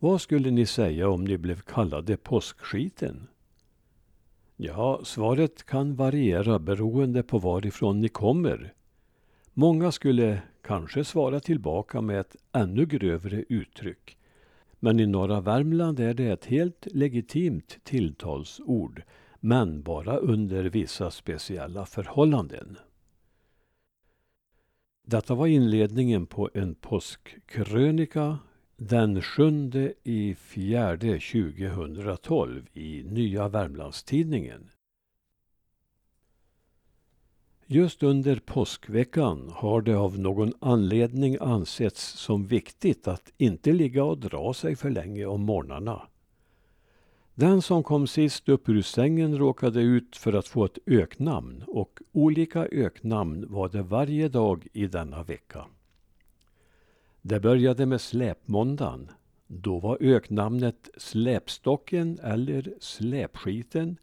Vad skulle ni säga om ni blev kallade påskskiten? Ja, svaret kan variera beroende på varifrån ni kommer. Många skulle kanske svara tillbaka med ett ännu grövre uttryck. Men i norra Värmland är det ett helt legitimt tilltalsord, men bara under vissa speciella förhållanden. Detta var inledningen på en påskkrönika den sjunde i fjärde 2012 i Nya Värmlandstidningen. Just under påskveckan har det av någon anledning ansetts som viktigt att inte ligga och dra sig för länge om morgnarna. Den som kom sist upp ur sängen råkade ut för att få ett öknamn och olika öknamn var det varje dag i denna vecka. Det började med släpmåndagen. Då var öknamnet Släpstocken eller Släpskiten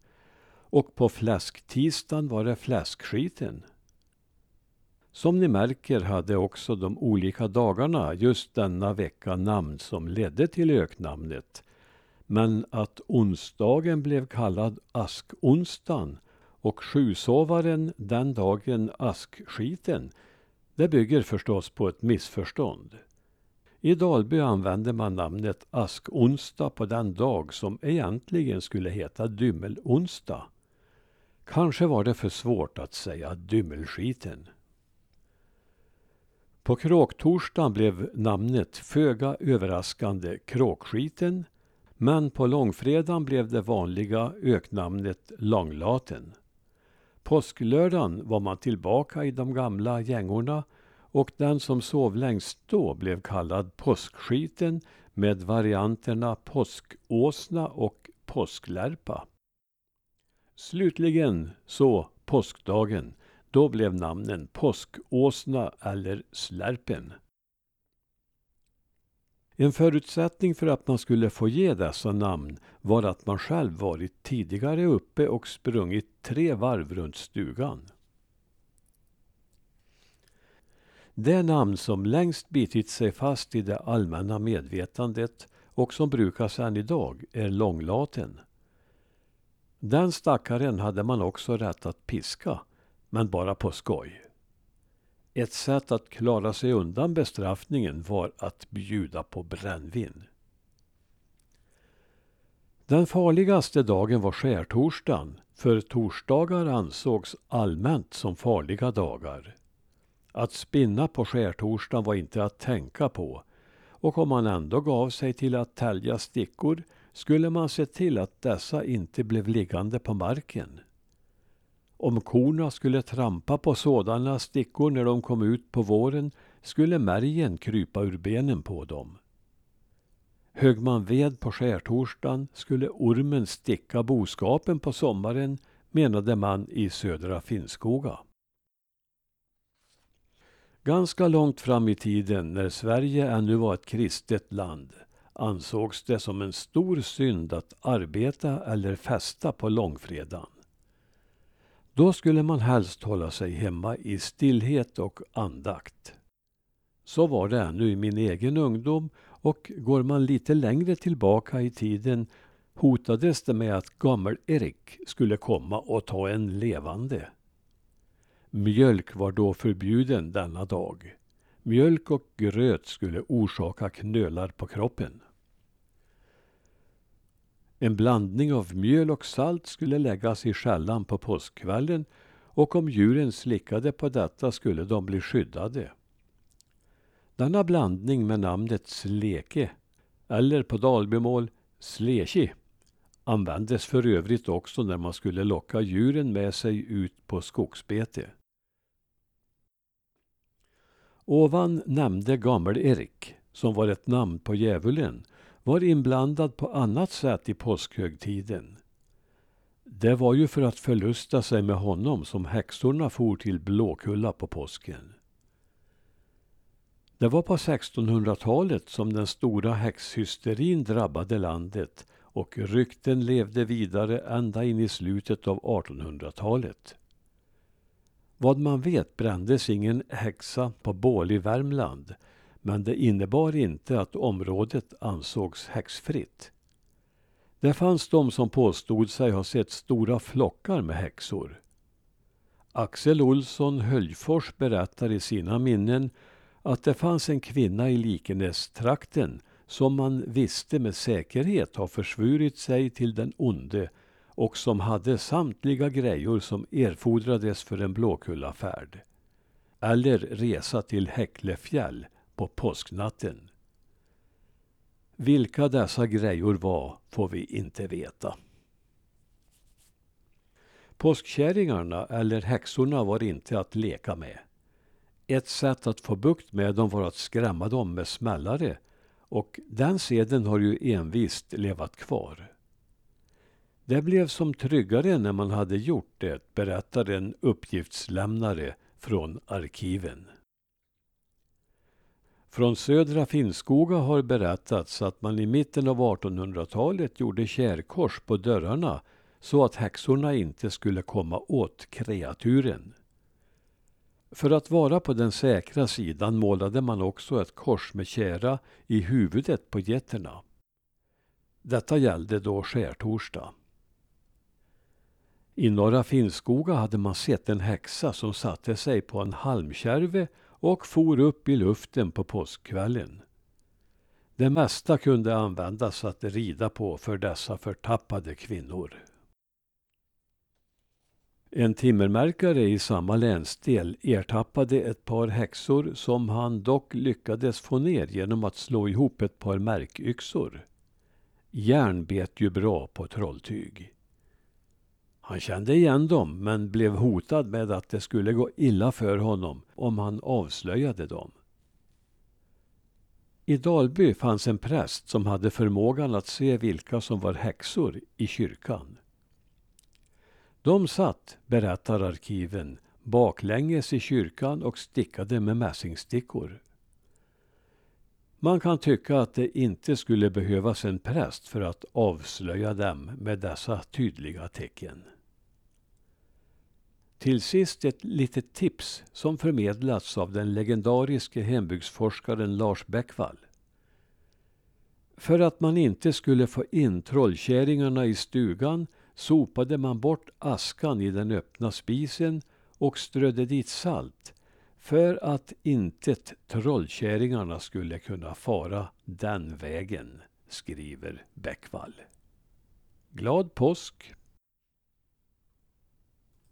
och på fläsktisdagen var det Fläskskiten. Som ni märker hade också de olika dagarna just denna vecka namn som ledde till öknamnet. Men att onsdagen blev kallad askonsdagen och sjusovaren den dagen askskiten, det bygger förstås på ett missförstånd. I Dalby använder man namnet askonsdag på den dag som egentligen skulle heta dymmelonsdag. Kanske var det för svårt att säga dymmelskiten. På kråktorsdagen blev namnet föga överraskande kråkskiten men på långfredagen blev det vanliga öknamnet långlaten. Påsklördagen var man tillbaka i de gamla gängorna och den som sov längst då blev kallad påskskiten med varianterna påskåsna och påsklärpa. Slutligen så påskdagen. Då blev namnen påskåsna eller slärpen. En förutsättning för att man skulle få ge dessa namn var att man själv varit tidigare uppe och sprungit tre varv runt stugan. Det namn som längst bitit sig fast i det allmänna medvetandet och som brukas än idag är långlaten. Den stackaren hade man också rätt att piska, men bara på skoj. Ett sätt att klara sig undan bestraffningen var att bjuda på brännvin. Den farligaste dagen var skärtorsdagen, för torsdagar ansågs allmänt som farliga dagar. Att spinna på skärtorsdagen var inte att tänka på och om man ändå gav sig till att tälja stickor skulle man se till att dessa inte blev liggande på marken. Om korna skulle trampa på sådana stickor när de kom ut på våren skulle märgen krypa ur benen på dem. Högg man ved på skärtorsdagen skulle ormen sticka boskapen på sommaren, menade man i södra Finnskoga. Ganska långt fram i tiden, när Sverige ännu var ett kristet land, ansågs det som en stor synd att arbeta eller festa på långfredagen. Då skulle man helst hålla sig hemma i stillhet och andakt. Så var det ännu i min egen ungdom och går man lite längre tillbaka i tiden hotades det med att Gammel-Erik skulle komma och ta en levande. Mjölk var då förbjuden denna dag. Mjölk och gröt skulle orsaka knölar på kroppen. En blandning av mjöl och salt skulle läggas i skällan på påskkvällen och om djuren slickade på detta skulle de bli skyddade. Denna blandning med namnet sleke, eller på dalbymål sleki, användes för övrigt också när man skulle locka djuren med sig ut på skogsbete. Ovan nämnde Gammel-Erik, som var ett namn på djävulen, var inblandad på annat sätt i påskhögtiden. Det var ju för att förlusta sig med honom som häxorna for till Blåkulla på påsken. Det var på 1600-talet som den stora häxhysterin drabbade landet och rykten levde vidare ända in i slutet av 1800-talet. Vad man vet brändes ingen häxa på bål i Värmland Men det innebar inte att området ansågs häxfritt. Det fanns de som påstod sig ha sett stora flockar med häxor. Axel Olsson Höljfors berättar i sina minnen att det fanns en kvinna i Likenästrakten som man visste med säkerhet har försvurit sig till den onde och som hade samtliga grejor som erfordrades för en Blåkullafärd. Eller resa till Häcklefjäll på påsknatten. Vilka dessa grejor var får vi inte veta. Påskkärringarna eller häxorna var inte att leka med. Ett sätt att få bukt med dem var att skrämma dem med smällare och den seden har ju envist levat kvar. Det blev som tryggare när man hade gjort det, berättar en uppgiftslämnare från arkiven. Från södra Finnskoga har berättats att man i mitten av 1800-talet gjorde kärkors på dörrarna så att häxorna inte skulle komma åt kreaturen. För att vara på den säkra sidan målade man också ett kors med kära i huvudet på getterna. Detta gällde då skärtorsdag. I norra Finnskoga hade man sett en häxa som satte sig på en halmkärve och for upp i luften på påskkvällen. Det mesta kunde användas att rida på för dessa förtappade kvinnor. En timmermärkare i samma länsdel ertappade ett par häxor som han dock lyckades få ner genom att slå ihop ett par märkyxor. Järn bet ju bra på trolltyg. Han kände igen dem men blev hotad med att det skulle gå illa för honom om han avslöjade dem. I Dalby fanns en präst som hade förmågan att se vilka som var häxor i kyrkan. De satt, berättar arkiven, baklänges i kyrkan och stickade med mässingstickor. Man kan tycka att det inte skulle behövas en präst för att avslöja dem med dessa tydliga tecken. Till sist ett litet tips som förmedlats av den legendariske hembygdsforskaren Lars Bäckvall. För att man inte skulle få in trollkärringarna i stugan sopade man bort askan i den öppna spisen och strödde dit salt för att intet trollkärringarna skulle kunna fara den vägen, skriver Bäckvall. Glad påsk!